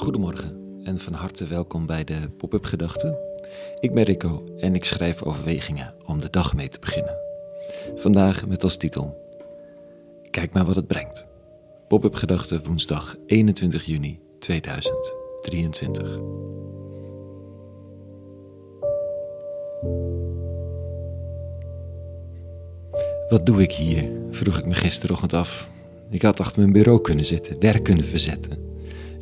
Goedemorgen en van harte welkom bij de Pop-up Gedachten. Ik ben Rico en ik schrijf overwegingen om de dag mee te beginnen. Vandaag met als titel: Kijk maar wat het brengt. Pop-up Gedachten woensdag 21 juni 2023. Wat doe ik hier? vroeg ik me gisterochtend af. Ik had achter mijn bureau kunnen zitten, werk kunnen verzetten.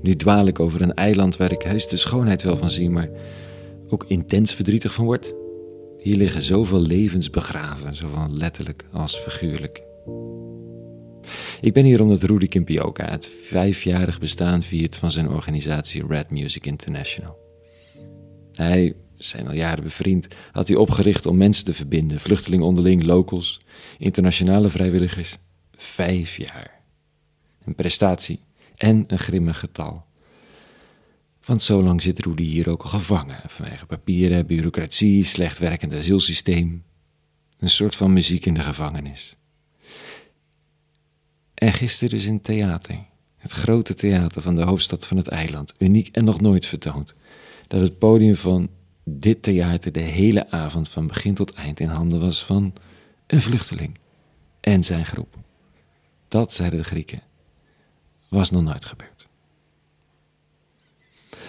Nu dwaal ik over een eiland waar ik heus de schoonheid wel van zie, maar ook intens verdrietig van word. Hier liggen zoveel levens begraven, zowel letterlijk als figuurlijk. Ik ben hier omdat Rudy Kimpioka het vijfjarig bestaan viert van zijn organisatie Red Music International. Hij, zijn al jaren bevriend, had hij opgericht om mensen te verbinden, vluchtelingen onderling, locals, internationale vrijwilligers. Vijf jaar. Een prestatie en een grimmig getal. Want zo lang zit Rudy hier ook al gevangen, vanwege papieren, bureaucratie, slecht werkend asielsysteem. Een soort van muziek in de gevangenis. En gisteren dus in theater, het grote theater van de hoofdstad van het eiland, uniek en nog nooit vertoond, dat het podium van dit theater de hele avond van begin tot eind in handen was van een vluchteling en zijn groep. Dat zeiden de Grieken was nog nooit gebeurd.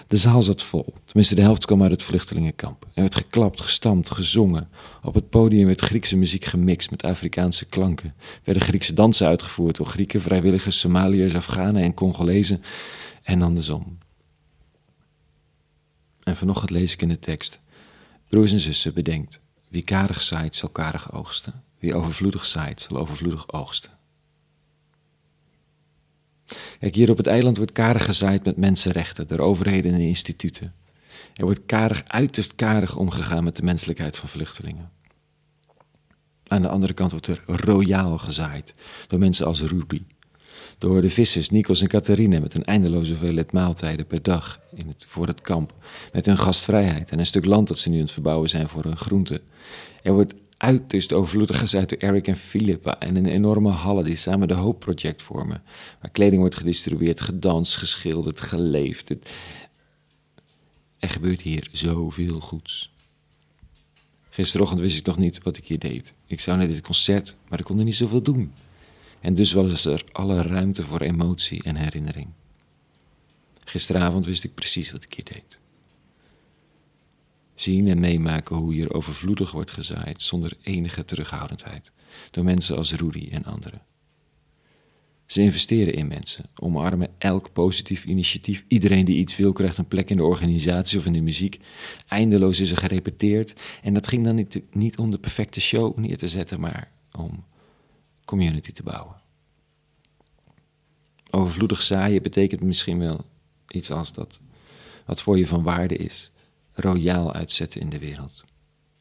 De zaal zat vol, tenminste de helft kwam uit het vluchtelingenkamp. Er werd geklapt, gestampt, gezongen. Op het podium werd Griekse muziek gemixt met Afrikaanse klanken. Werden Griekse dansen uitgevoerd door Grieken, vrijwilligers, Somaliërs, Afghanen en Congolezen en andersom. En vanochtend lees ik in de tekst: Broers en zussen, bedenkt, wie karig zaait zal karig oogsten. Wie overvloedig zaait zal overvloedig oogsten. Kijk, hier op het eiland wordt karig gezaaid met mensenrechten, door overheden en instituten. Er wordt karig, uiterst karig omgegaan met de menselijkheid van vluchtelingen. Aan de andere kant wordt er royaal gezaaid door mensen als Ruby. Door de vissers Nikos en Catharina met een eindeloze hoeveelheid maaltijden per dag in het, voor het kamp. Met hun gastvrijheid en een stuk land dat ze nu aan het verbouwen zijn voor hun groenten. Er wordt uiterst overvloedig uit door Eric en Philippa en een enorme halle die samen de Hope Project vormen. Waar kleding wordt gedistribueerd, gedanst, geschilderd, geleefd. Er gebeurt hier zoveel goeds. Gisterochtend wist ik nog niet wat ik hier deed. Ik zou naar dit concert, maar ik kon er niet zoveel doen. En dus was er alle ruimte voor emotie en herinnering. Gisteravond wist ik precies wat ik hier deed zien en meemaken hoe hier overvloedig wordt gezaaid zonder enige terughoudendheid door mensen als Rudy en anderen. Ze investeren in mensen, omarmen elk positief initiatief. Iedereen die iets wil krijgt een plek in de organisatie of in de muziek. Eindeloos is er gerepeteerd. En dat ging dan niet, niet om de perfecte show neer te zetten, maar om community te bouwen. Overvloedig zaaien betekent misschien wel iets als dat wat voor je van waarde is, royaal uitzetten in de wereld.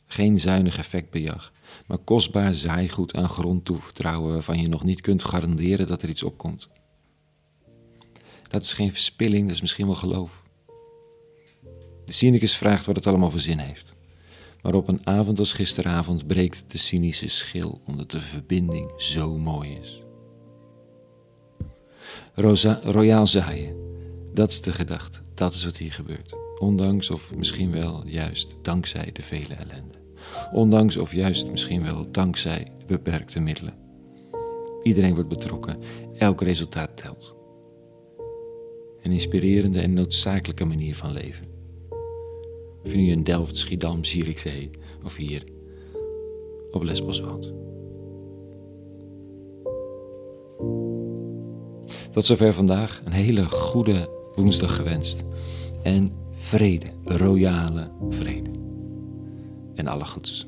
Geen zuinig effectbejag, maar kostbaar zaaigoed aan grond toevertrouwen waarvan je nog niet kunt garanderen dat er iets opkomt. Dat is geen verspilling, dat is misschien wel geloof. De cynicus vraagt wat het allemaal voor zin heeft. Maar op een avond als gisteravond breekt de cynische schil omdat de verbinding zo mooi is. Rosa, royaal zaaien, dat is de gedachte, dat is wat hier gebeurt. Ondanks of misschien wel juist dankzij de vele ellende. Ondanks of juist misschien wel dankzij beperkte middelen. Iedereen wordt betrokken, elk resultaat telt. Een inspirerende en noodzakelijke manier van leven. Of je nu in Delft, Schiedam, Zierikzee of hier op Lesbos woont. Tot zover vandaag. Een hele goede woensdag gewenst. En vrede, royale vrede. En alle goeds.